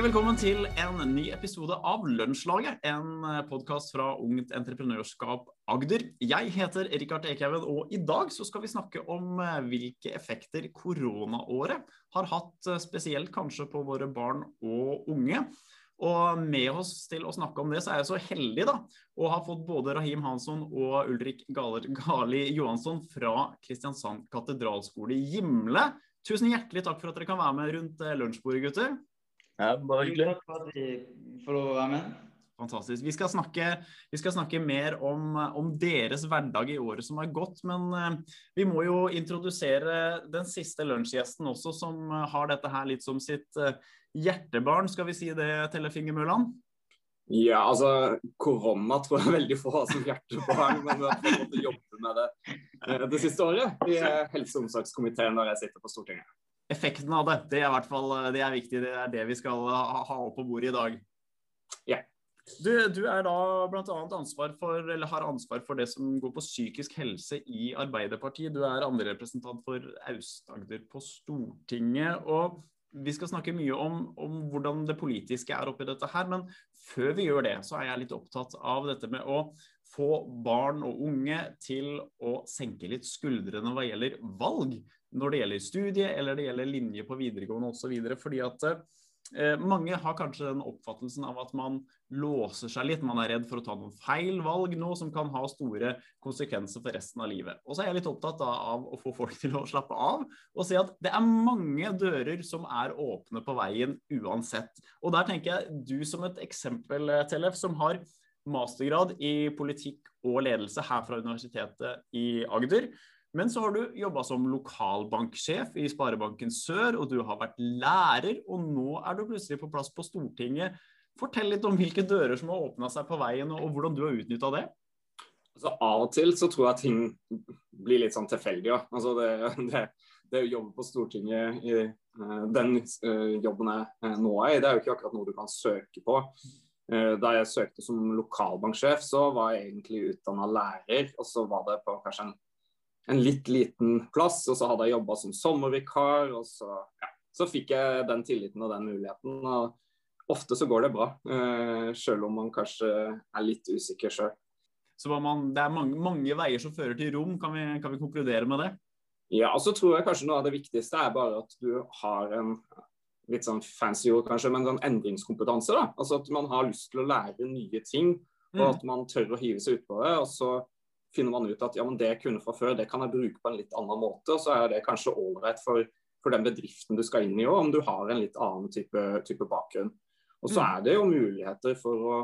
Hjertelig velkommen til en ny episode av Lunsjlaget. En podkast fra Ungt Entreprenørskap Agder. Jeg heter Rikard Ekhaugen, og i dag skal vi snakke om eh, hvilke effekter koronaåret har hatt, eh, spesielt kanskje på våre barn og unge. Og med oss til å snakke om det, så er jeg så heldig da, å ha fått både Rahim Hansson og Ulrik Gali Johansson fra Kristiansand katedralskole i Gimle. Tusen hjertelig takk for at dere kan være med rundt eh, lunsjbordet, gutter. Ja, bare hyggelig. Takk for at vi får lov å være med. Fantastisk. Vi skal snakke, vi skal snakke mer om, om, deres hverdag i året som har gått. Men uh, vi må jo introdusere den siste lunsjgjesten også, som har dette her litt som sitt uh, hjertebarn. Skal vi si det, Tellefinger Mølland? Ja, altså korona tror jeg veldig få har som hjertebarn, men vi har fått jobbe med det det siste året i helse- og omsorgskomiteen når jeg sitter på Stortinget effekten av det. Det er i hvert fall det er viktig. Det er det vi skal ha opp på bordet i dag. Yeah. Du, du, er da bl.a. ansvar for, eller har ansvar for det som går på psykisk helse i Arbeiderpartiet. Du er andre representant for Aust-Agder på Stortinget. og vi skal snakke mye om, om, hvordan det politiske er oppi dette her, men før vi gjør det, så er jeg litt opptatt av dette med å få barn og unge til å senke litt skuldrene hva gjelder valg når det gjelder studie eller det gjelder linje på videregående osv. Fordi at eh, mange har kanskje den oppfattelsen av at man låser seg litt. Man er redd for å ta noen feil valg nå som kan ha store konsekvenser for resten av livet. Og så er jeg litt opptatt av å få folk til å slappe av og se at det er mange dører som er åpne på veien uansett. Og der tenker jeg du som et eksempel, Tellef, som har mastergrad i politikk og ledelse her fra Universitetet i Agder. Men så har du jobba som lokalbanksjef i Sparebanken Sør, og du har vært lærer, og nå er du plutselig på plass på Stortinget. Fortell litt om hvilke dører som har åpna seg på veien, og hvordan du har utnytta det. Altså, av og til så tror jeg ting blir litt sånn tilfeldig. Ja. Altså, det, det, det, å jobbe på Stortinget i uh, den uh, jobben jeg uh, nå er i, det er jo ikke akkurat noe du kan søke på. Da jeg søkte som lokalbanksjef, så var jeg egentlig utdanna lærer. Og så var det på kanskje en en litt liten plass, og så hadde jeg jobba som sommervikar. og så, ja, så, fikk jeg den tilliten og den muligheten. og Ofte så går det bra, uh, selv om man kanskje er litt usikker sjøl. Så man, det er mange, mange, veier som fører til rom, kan vi, kan vi konkludere med det? Ja, og så tror jeg kanskje noe av det viktigste er bare at du har en litt sånn fancy ord kanskje, men sånn endringskompetanse. da, altså At man har lyst til å lære nye ting, og mm. at man tør å hive seg utpå det. og så finner man ut at ja, men det jeg kunne fra før, det kan jeg bruke på en litt annen måte. og Så er det kanskje ålreit for, for, den bedriften du skal inn i òg, om du har en litt annen type, type bakgrunn. Og så mm. er det jo muligheter for å,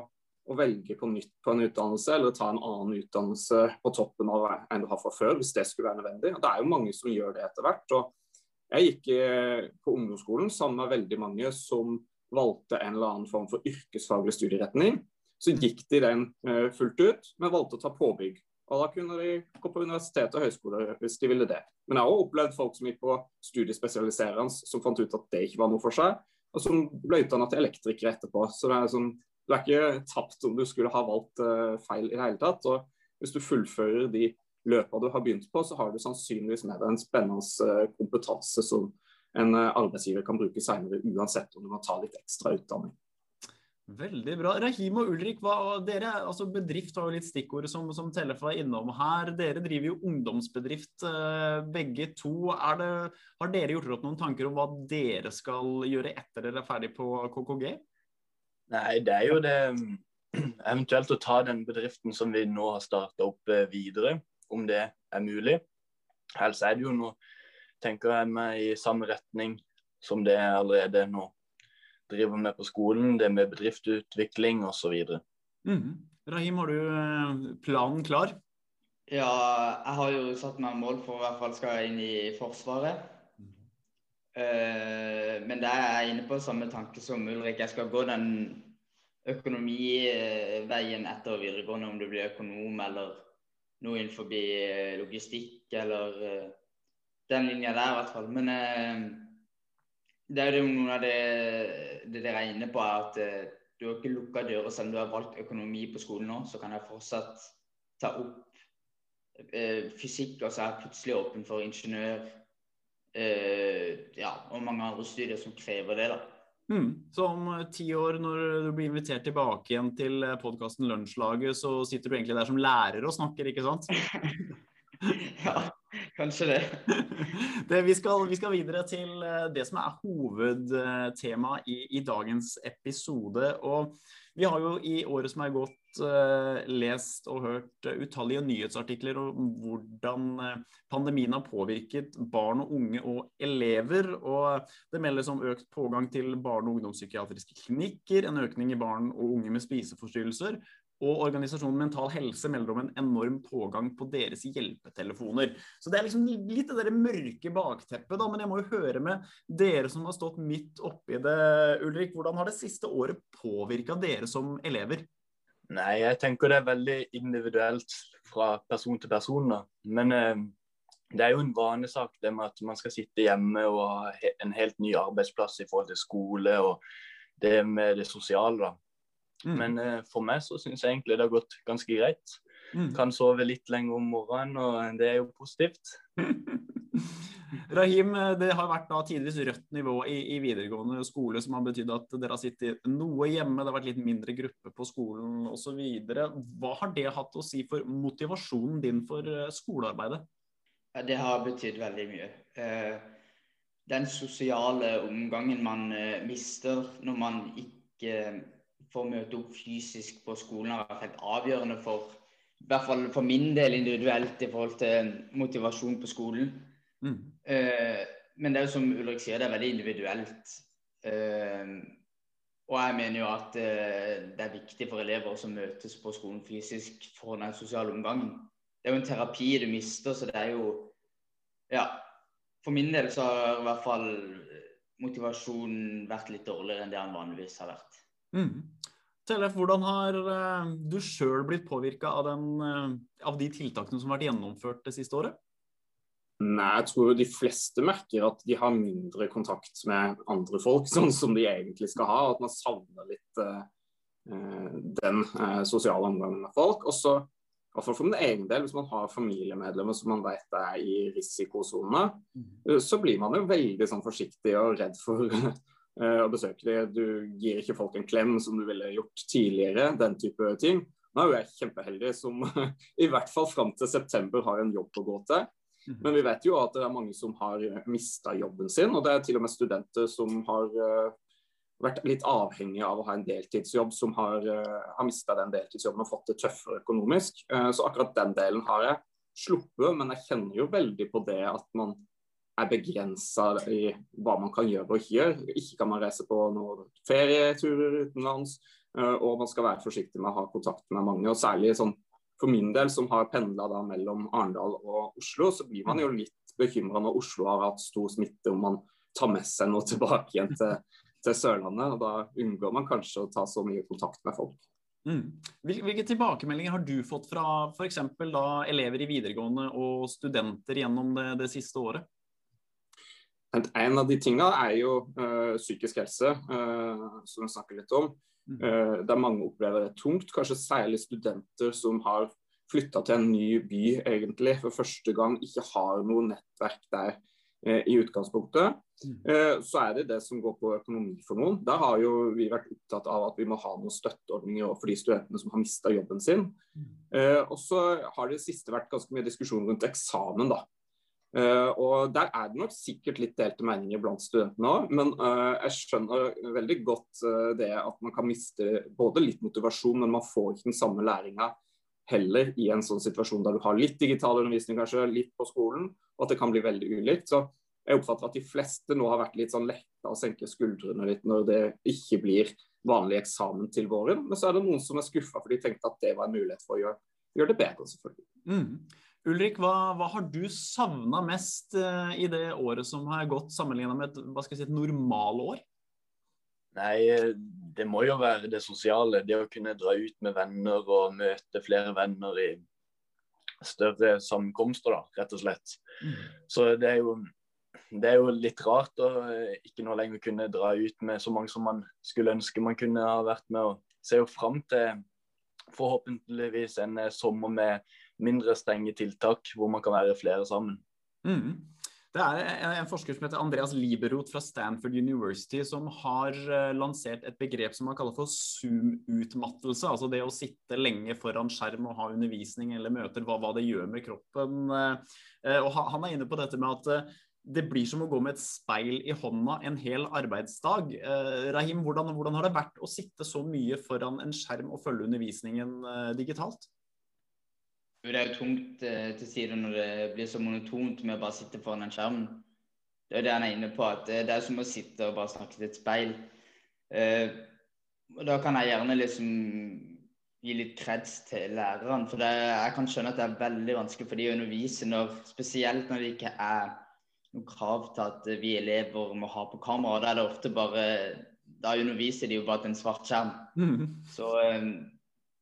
å, velge på nytt på en utdannelse, eller ta en annen utdannelse på toppen av en du har fra før, hvis det skulle være nødvendig. Og Det er jo mange som gjør det etter hvert. og Jeg gikk eh, på ungdomsskolen sammen med veldig mange som valgte en eller annen form for yrkesfaglig studieretning. Så gikk de den uh, fullt ut, men valgte å ta påbygg. Og da kunne de gå på universitet og høyskole hvis de ville det. Men jeg har også opplevd folk som gikk på studiespesialiserende som fant ut at det ikke var noe for seg, og som ble utdanna til elektriker etterpå. Så det er, sånn, du er ikke tapt om du skulle ha valgt uh, feil i det hele tatt. Og hvis du fullfører de løpene du har begynt på, så har du sannsynligvis med deg en spennende uh, kompetanse som en uh, arbeidsgiver kan bruke senere, uansett om du må ta litt ekstra utdanning. Veldig bra. Rahim og Ulrik, hva, dere, altså bedrift var jo litt stikkordet som, som Tellef var innom her. Dere driver jo ungdomsbedrift eh, begge to. Det, har dere gjort opp noen tanker om hva dere skal gjøre etter dere er ferdig på KKG? Nei, det er jo det eventuelt å ta den bedriften som vi nå har starta opp eh, videre, om det er mulig. Ellers er det jo noe, tenker jeg meg, i samme retning som det jeg allerede nå driver med på skolen, det med bedriftsutvikling osv. Mm. Rahim, har du eh, planen klar? Ja, jeg har jo satt meg mål for i hvert fall skal jeg inn i Forsvaret. Mm. Uh, men der er jeg inne på samme tanke som Ulrik. Jeg skal gå den økonomiveien etter videregående, om du blir økonom eller noe innenfor eh, logistikk eller uh, den linja der, i hvert fall. Men uh, det er jo noe av det, det dere er inne på, er at du har ikke lukka dører selv om du har valgt økonomi på skolen nå. Så kan jeg fortsatt ta opp fysikk, og så er jeg plutselig åpen for ingeniør ja, og mange andre studier som krever det. da. Mm. Så om ti år, når du blir invitert tilbake igjen til podkasten Lunsjlaget, så sitter du egentlig der som lærer og snakker, ikke sant? ja, kanskje det. det vi, skal, vi, skal, videre til det som er hovedtemaet i, i dagens episode. og vi har jo i året som er gått uh, lest og hørt uh, utallige nyhetsartikler om hvordan uh, pandemien har påvirket barn og unge og elever. og Det meldes om økt pågang til barne- og ungdomspsykiatriske klinikker, en økning i barn og unge med spiseforstyrrelser, og organisasjonen Mental Helse melder om en enorm pågang på deres hjelpetelefoner. Så det er liksom litt det der mørke bakteppet, da. Men jeg må jo høre med dere som har stått midt oppi det, Ulrik. Hvordan har det siste året påvirka dere som elever? Nei, jeg tenker det er veldig individuelt fra person til person. da. Men eh, det er jo en vanesak det med at man skal sitte hjemme og ha en helt ny arbeidsplass i forhold til skole og det med det sosiale. da. Mm. Men uh, for meg så syns jeg egentlig det har gått ganske greit. Mm. Kan sove litt lenger om morgenen, og det er jo positivt. Rahim, eh, det har vært da tidvis rødt nivå i, i, videregående skole, som har betydd at dere har sittet noe hjemme, det har vært litt mindre gruppe på skolen osv. Hva har det hatt å si for motivasjonen din for eh, skolearbeidet? Det har betydd veldig mye. Den sosiale omgangen man mister når man ikke for å møte opp fysisk på skolen har vært helt avgjørende for i hvert fall for min del individuelt i forhold til motivasjon på skolen. Mm. Uh, men det er jo som Ulrik sier, det er veldig individuelt. Uh, og jeg mener jo at uh, det er viktig for elever som møtes på skolen fysisk for den sosiale omgangen. Det er jo en terapi du mister, så det er jo Ja. For min del så har i hvert fall motivasjonen vært litt dårligere enn det han vanligvis har vært. Mm. Tellef, hvordan har uh, du sjøl blitt påvirka av, uh, av, de tiltakene som har vært gjennomført det siste året? Nei, jeg tror de fleste merker at de har mindre kontakt med andre folk, sånn som de egentlig skal ha. At man savner litt uh, den sosiale omgangen med folk. Og så, for min egen del, hvis man har familiemedlemmer som man vet er i risikosone, mm. så blir man jo veldig sånn, forsiktig og redd for Eh, og besøke dem. Du gir ikke folk en klem som du ville gjort tidligere, den type ting. Nå er jo jeg kjempeheldig som i hvert fall fram til september har en jobb å gå til. Mhm. Men vi vet jo at det er mange som har mista jobben sin, og det er til og med studenter som har uh, vært litt avhengige av å ha en deltidsjobb, som har, har mista den deltidsjobben og fått det tøffere økonomisk. Så akkurat den delen har jeg sluppet, men jeg kjenner jo veldig på det at man er begrensa i hva man kan gjøre og ikke gjøre. Ikke kan man reise på noen ferieturer utenlands, eh, og man skal være forsiktig med å ha kontakt med mange. og særlig sånn For min del, som har pendla mellom Arendal og Oslo, så blir man jo litt bekymra når Oslo har hatt stor smitte, om man tar med seg noe tilbake igjen til, til Sørlandet. og Da unngår man kanskje å ta så mye kontakt med folk. Mm. Hvilke tilbakemeldinger har du fått fra f.eks. elever i videregående og studenter gjennom det, det siste året? En av de tingene er jo uh, psykisk helse, uh, som vi snakker litt om. Uh, der mange opplever det tungt, kanskje særlig studenter som har flytta til en ny by egentlig for første gang, ikke har noe nettverk der i utgangspunktet. Så er det det som går på økonomi for noen. Der har jo vi vært opptatt av at vi må ha noen støtteordninger for de studentene som har mista jobben sin. Og så har det siste vært ganske mye diskusjon rundt eksamen. da. Uh, og Der er det nok sikkert litt delte meninger blant studentene òg, men uh, jeg skjønner veldig godt uh, det at man kan miste både litt motivasjon, men man får ikke den samme læringa heller i en sånn situasjon der du har litt digital undervisning, kanskje, litt på skolen, og at det kan bli veldig ulikt. Så jeg oppfatter at de fleste nå har vært litt sånn letta og senke skuldrene litt når det ikke blir vanlig eksamen til våren. Men så er det noen som er skuffa for de tenkte at det var en mulighet for å gjøre, gjøre det bedre, selvfølgelig. Mm. Ulrik, hva, hva, har du savna mest uh, i det året som har gått, sammenligna med et, hva si, et normalår? Nei, det må jo være det sosiale. Det å kunne dra ut med venner og møte flere venner i større sammenkomster, da, rett og slett. Mm. Så det er, jo, det er jo litt rart å eh, ikke nå lenger kunne dra ut med så mange som man skulle ønske man kunne ha vært med. og Ser jo fram til forhåpentligvis en eh, sommer med mindre strenge tiltak hvor man kan være flere sammen. Mm. Det er en forsker som heter Andreas Liberoth fra Stanford University som har eh, lansert et begrep som han kaller for Zoom-utmattelse. Altså det å sitte lenge foran skjerm og ha undervisning eller møter, hva, hva det gjør med kroppen. Eh, og Han er inne på dette med at eh, det blir som å gå med et speil i hånda en hel arbeidsdag. Rahim, hvordan, hvordan har det vært å sitte så mye foran en skjerm og følge undervisningen digitalt? Det er jo tungt eh, til side når det blir så monotont med å bare sitte foran en skjerm. Det er det han er inne på, at det er som å sitte og bare snakke til et speil. Eh, og Da kan jeg gjerne liksom gi litt kreds til lærerne. For det, jeg kan skjønne at det er veldig vanskelig for de å undervise, når, spesielt når det ikke er noe krav til at vi elever må ha på kamera. Da er det ofte bare Da underviser de jo bare til en svart skjerm. Mm. Så eh,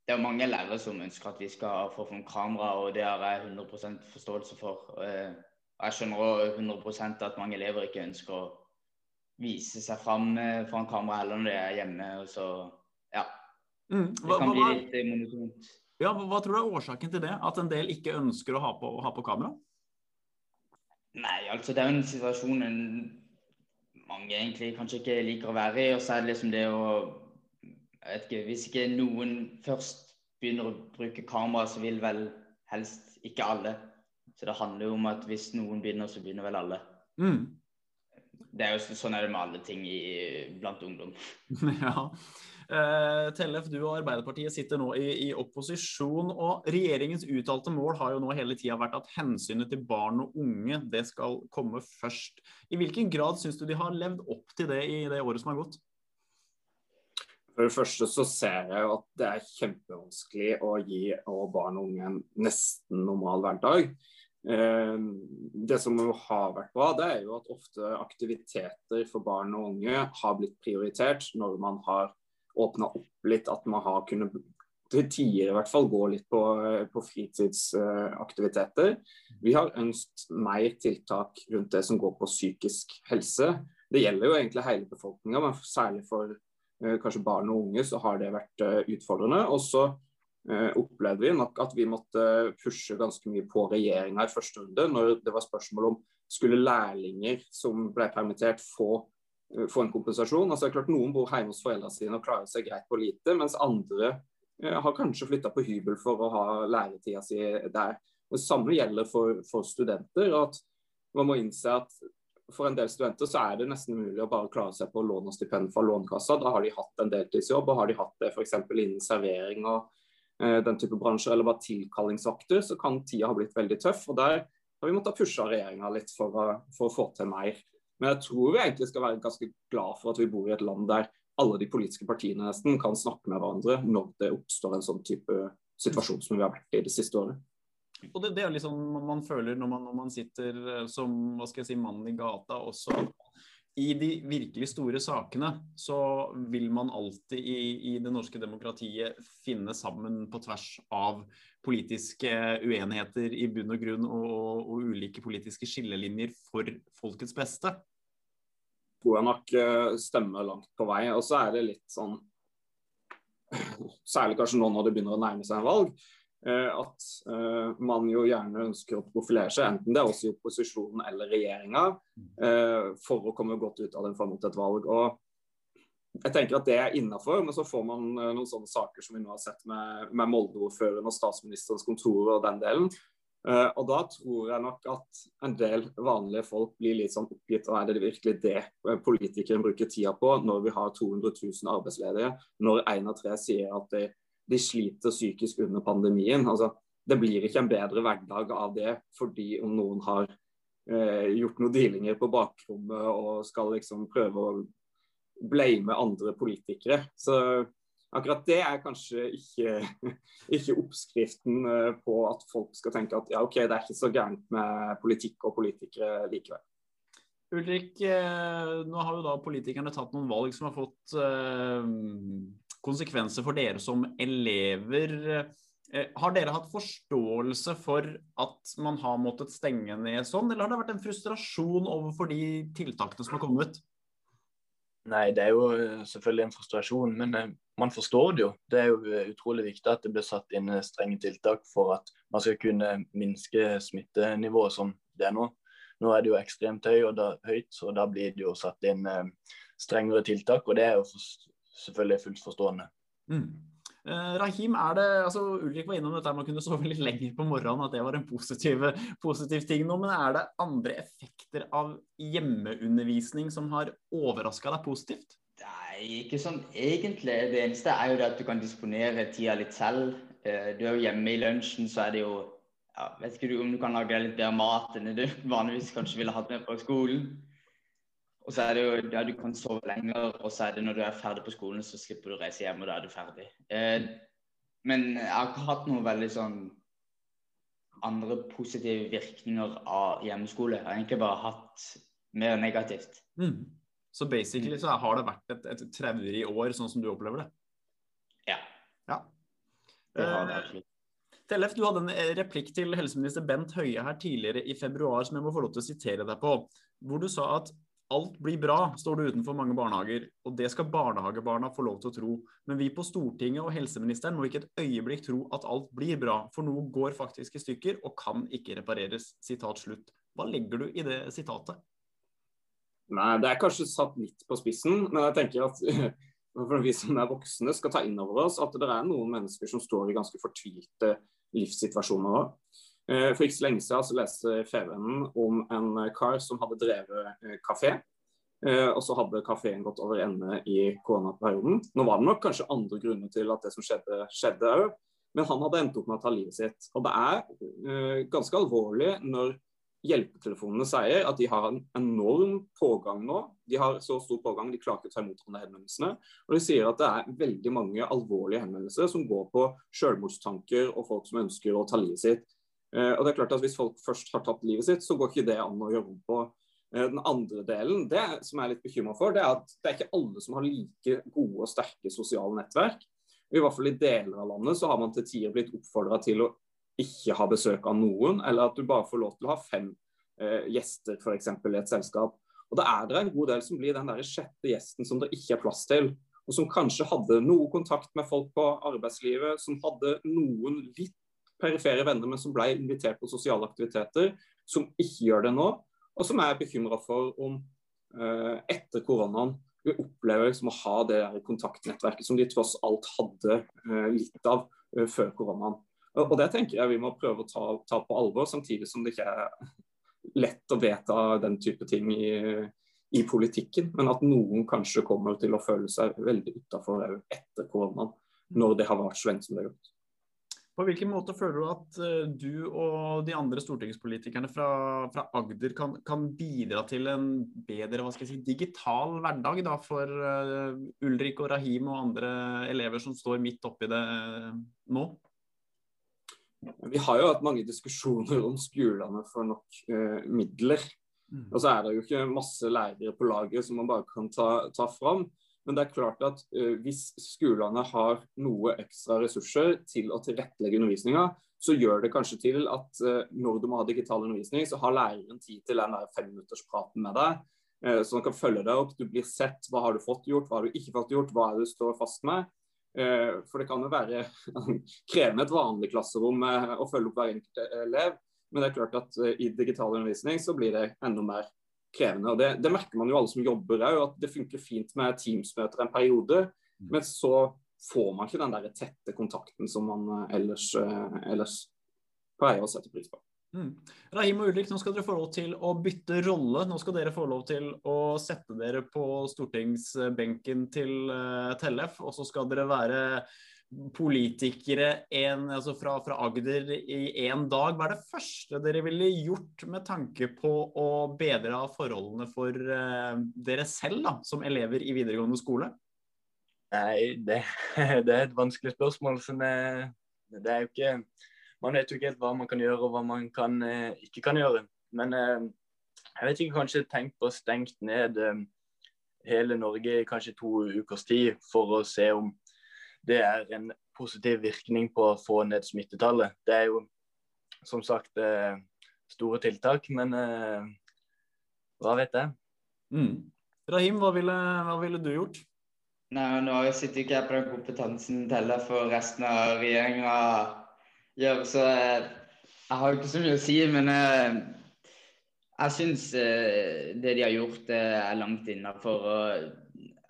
det er mange lærere som ønsker at vi skal få fram kamera, og det har jeg 100% forståelse for. Eh, jeg skjønner òg 100% at mange elever ikke ønsker å vise seg fram eh, foran kamera heller når de er hjemme. og så, ja. Mm. Det kan bli litt eh, monotont. Ja, hva, tror du er årsaken til det? At en del ikke ønsker å ha på, ha på kamera? Nei, altså det er jo en situasjon mange egentlig kanskje ikke liker å være i. Og så er det liksom det å jeg vet ikke, Hvis ikke noen først begynner å bruke kamera, så vil vel helst ikke alle. Så det handler jo om at hvis noen begynner, så begynner vel alle. Mm. Det er jo Sånn er det med alle ting i, blant ungdom. ja. Eh, Tellef, du og Arbeiderpartiet sitter nå i, i, opposisjon. og Regjeringens uttalte mål har jo nå hele tida vært at hensynet til barn og unge det skal komme først. I hvilken grad syns du de har levd opp til det i det året som har gått? For det første så ser jeg jo at det er kjempevanskelig å gi barn og unge en nesten normal hverdag. Eh, det som har vært bra, det er jo at ofte aktiviteter for barn og unge har blitt prioritert når man har åpna opp litt, at man har kunnet til tider i hvert fall gå litt på, på fritidsaktiviteter. Vi har ønsket mer tiltak rundt det som går på psykisk helse. Det gjelder jo egentlig hele befolkninga, men særlig for Eh, kanskje barn og unge, så har det vært eh, utfordrende. Og så eh, opplevde vi nok at vi måtte pushe ganske mye på regjeringa i første runde, når det var spørsmål om skulle lærlinger som ble permittert få, få en kompensasjon. Altså klart Noen bor hjemme hos foreldrene sine og klarer seg greit på lite, mens andre har kanskje flytta på hybel for å ha læretida si der. Det samme gjelder for, for studenter. at Man må innse at for en del studenter så er det nesten umulig å bare klare seg på lån og stipend fra Lånekassa. Da har de hatt en deltidsjobb, og har de hatt det f.eks. innen servering og eh, den type bransjer, eller bare tilkallingsvakter, så kan tida ha blitt veldig tøff. og Der har vi måttet pushe regjeringa litt for å, for å, få til mer. Men jeg tror vi egentlig skal være ganske glad for at vi bor i et land der alle de politiske partiene nesten kan snakke med hverandre når det oppstår en sånn type situasjon som vi har vært i det siste året. Og det, det er liksom man føler når man, når man, sitter eh, som hva skal jeg si, mann i gata også. I de virkelig store sakene så vil man alltid i, i, det norske demokratiet finne sammen på tvers av politiske uenigheter i bunn og grunn og, og, og ulike politiske skillelinjer for folkets beste. Tror jeg nok eh, stemmer langt på vei. Og så er det litt sånn Særlig kanskje nå når det begynner å nærme seg en valg at uh, man jo gjerne ønsker å profilere seg, enten det er også i opposisjonen eller regjeringa, uh, for å komme godt ut av den fram mot et valg. Og jeg tenker at det er innafor, men så får man uh, noen sånne saker som vi nå har sett med, med Molde-ordføreren og statsministerens kontor og den delen. og da tror jeg nok at en del vanlige folk blir litt sånn oppgitt. Og er det virkelig det politikeren bruker tida på når vi har 200 000 arbeidsledige, når én av tre sier at de de sliter psykisk under pandemien. Altså, det blir ikke en bedre hverdag av det fordi om noen har eh, gjort noen dealinger på bakrommet og skal liksom prøve å blame andre politikere. Så akkurat det er kanskje ikke, ikke oppskriften eh, på at folk skal tenke at ja, OK, det er ikke så gærent med politikk og politikere likevel. Ulrik, eh, nå har jo da politikerne tatt noen valg som har fått eh, konsekvenser for dere som elever. Eh, har dere hatt forståelse for at man har måttet stenge ned sånn, eller har det vært en frustrasjon overfor de tiltakene som har kommet? Nei, det er jo selvfølgelig en frustrasjon, men man forstår det jo. Det er jo utrolig viktig at det blir satt inn strenge tiltak for at man skal kunne minske smittenivået som det er nå. Nå er det jo ekstremt høy, og da, høyt, så da blir det jo satt inn eh, strengere tiltak. Og det er jo for, selvfølgelig fullt forstående. Mm. Eh, Rahim, er det, altså Ulrik var innom dette med å kunne sove litt lenger på morgenen, at det var en positiv, positiv ting nå. Men er det andre effekter av hjemmeundervisning som har overraska deg positivt? Nei, ikke sånn egentlig. Det eneste er jo det at du kan disponere tida litt selv. Eh, du er jo hjemme i lunsjen, så er det jo ja, Vet ikke om du kan lage litt bedre mat enn du vanligvis kanskje ville hatt med på skolen. Og så er det jo der du kan sove lenger, og så er det når du er ferdig på skolen, så slipper du å reise hjem, og da er du ferdig. Eh, men jeg har ikke hatt noe veldig sånn andre positive virkninger av hjemmeskole. Jeg har egentlig bare hatt mer negativt. Mm. Så basically så har det vært et, et traurig år, sånn som du opplever det? Ja. ja. Det har det absolutt. Tellef, du hadde en replikk til helseminister Bent Høie her tidligere i februar som jeg må få lov til å sitere deg på. Hvor du sa at Alt blir bra, står det utenfor mange barnehager, og det skal barnehagebarna få lov til å tro. Men vi på Stortinget og helseministeren må ikke et øyeblikk tro at alt blir bra, for noe går faktisk i stykker og kan ikke repareres. Sitat slutt. Hva legger du i det sitatet? Nei, Det er kanskje satt litt på spissen, men jeg tenker at for vi som er voksne skal ta inn over oss at det er noen mennesker som står i ganske fortvilte livssituasjoner. òg. for ikke så lenge siden så leste Fevennen om en kar som hadde drevet eh, kafé. Eh, og så hadde kafeen gått over ende i koronaperioden. Nå var det nok kanskje andre grunner til at det som skjedde, skjedde òg. Men han hadde endt opp med å ta livet sitt. Og det er ganske alvorlig når hjelpetelefonene sier at de har en enorm pågang nå. De har så stor pågang, de klarer ikke å ta imot alle henvendelsene. Og de sier at det er veldig mange alvorlige henvendelser som går på selvmordstanker og folk som ønsker å ta livet sitt. Eh, og det er klart at Hvis folk først har tatt livet sitt, så går ikke det an å gjøre om på. Eh, den andre delen det som jeg er litt bekymra for, det er at det er ikke alle som har like gode og sterke sosiale nettverk. I hvert fall i deler av landet så har man til tider blitt oppfordra til å ikke ha besøk av noen, eller at du bare får lov til å ha fem eh, gjester f.eks. i et selskap. Og Da er det en god del som blir den der sjette gjesten som det ikke er plass til. Og som kanskje hadde noe kontakt med folk på arbeidslivet, som hadde noen litt perifere venner, men som ble invitert på sosiale aktiviteter, som ikke gjør det nå. Og som er bekymra for om eh, etter koronaen vi opplever liksom å ha det der kontaktnettverket som de tross alt hadde eh, litt av eh, før koronaen. Og, Det tenker jeg vi må prøve å ta, ta, på alvor, samtidig som det ikke er lett å vedta den type ting i, i politikken. Men at noen kanskje kommer til å føle seg veldig utafor etter koronaen, når det har vært så lenge som det har gjort. På hvilken måte føler du at uh, du og de andre stortingspolitikerne fra, fra Agder kan, kan, bidra til en bedre si, digital hverdag da, for uh, Ulrik og Rahim og andre elever som står midt oppi det uh, nå? Vi har jo hatt mange diskusjoner om skolene for nok midler. Mm. Og så er det jo ikke masse lærere på laget som man bare kan ta, ta fram. Men det er klart at eh, hvis skolene har noe ekstra ressurser til å tilrettelegge undervisninga, så gjør det kanskje til at eh, når du må ha digital undervisning, så har læreren tid til den der femminutterspraten med deg. Uh, så han kan følge deg opp. Du blir sett. Hva har du fått gjort, hva har du ikke fått gjort, hva er det du står fast med? For det kan jo være krevende et vanlig klasserom å følge opp hver enkelt elev. Men det er klart at i digital undervisning så blir det enda mer krevende. og Det, det merker man jo alle som jobber òg, at det funker fint med Teams-møter en periode. Mm. Men så får man ikke den der tette kontakten som man eh, ellers, eh, ellers pleier å sette pris på. Mm. Rahim og Ulrik, nå skal dere få lov til å bytte rolle. Nå skal dere få lov til å sette dere på stortingsbenken til uh, Tellef. Og så skal dere være politikere en, altså fra, fra, Agder i én dag. Hva er det første dere ville gjort med tanke på å bedre forholdene for uh, dere selv da, som elever i videregående skole? Nei, det, det er et vanskelig spørsmål. som er, det er jo ikke, Man vet jo ikke helt hva man kan gjøre og hva man kan, uh, ikke kan gjøre. Men uh, jeg vet ikke, kanskje tenkt på stengt ned hele Norge i kanskje to ukers tid for å se om det er en positiv virkning på å få ned smittetallet. Det er jo som sagt eh, store tiltak, men eh, hva vet jeg. Mm. Rahim, hva ville, hva ville, du gjort? Nei, Nå sitter ikke jeg på den kompetansen heller for resten av regjeringa gjør, så jeg, eh, jeg har jo ikke så mye å si. Men jeg, Jeg syns eh, det de har gjort, eh, er langt innafor.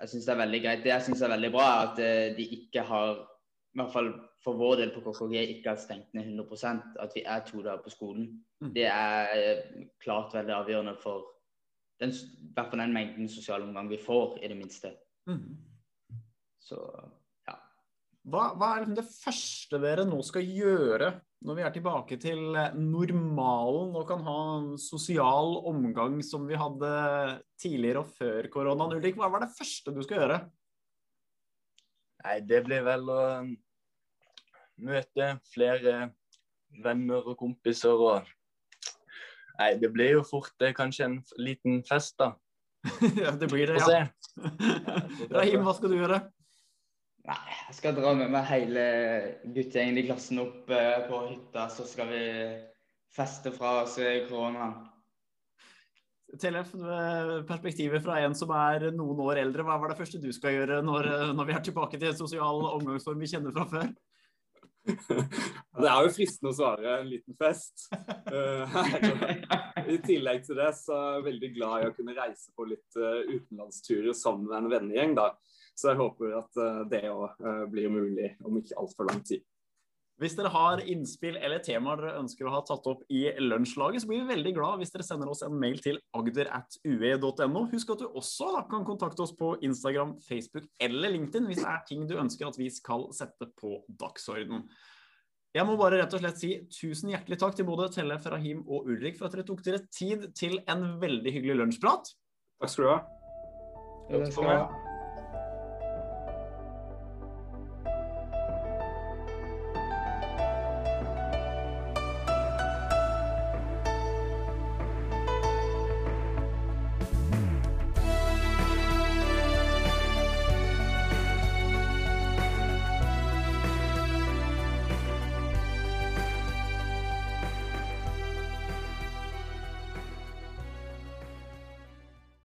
Jeg syns det er veldig greit. Det jeg syns er veldig bra, er at eh, de ikke har, i hvert fall for vår del på KKG, ikke har stengt ned 100% At vi er to dager på skolen. Mm. Det er eh, klart veldig avgjørende for den, i hvert fall den mengden sosial omgang vi får, i det minste. Mm. Så ja. Hva, hva er liksom det første dere nå skal gjøre når vi er tilbake til eh, normalen og kan ha sosial omgang som vi hadde tidligere og før koronaen? Ulrik, hva var det første du skal gjøre? Nei, det blir vel å um, møte flere venner og kompiser og Nei, det blir jo fort eh, kanskje en liten fest, da. ja, det blir det, ja. Rahim, hva skal du gjøre? Nei, jeg skal dra med meg hele guttegjengen i klassen opp eh, på hytta, så skal vi feste fra oss koronaen. Tellef, eh, perspektivet fra en som er noen år eldre, hva var det første du skal gjøre når, eh, når vi er tilbake til en sosial omgangsform vi kjenner fra før? Det er jo fristende å svare en liten fest. Eh, I tillegg til det så er jeg veldig glad i å kunne reise på litt utenlandsturer sammen med en vennegjeng. da. Så jeg håper at eh, det òg blir mulig om ikke altfor lang tid. Hvis dere har innspill eller temaer dere ønsker å ha tatt opp i lunsjlaget, så blir vi veldig glad hvis dere sender oss en mail til agder.ue.no. Husk at du også da, kan kontakte oss på Instagram, Facebook eller LinkedIn hvis det er ting du ønsker at vi skal sette på dagsorden. Jeg må bare rett og slett si tusen hjertelig takk til både Tellef, Rahim og Ulrik for at dere tok dere tid til en veldig hyggelig lunsjprat. Takk skal du ha. Takk skal meg ha.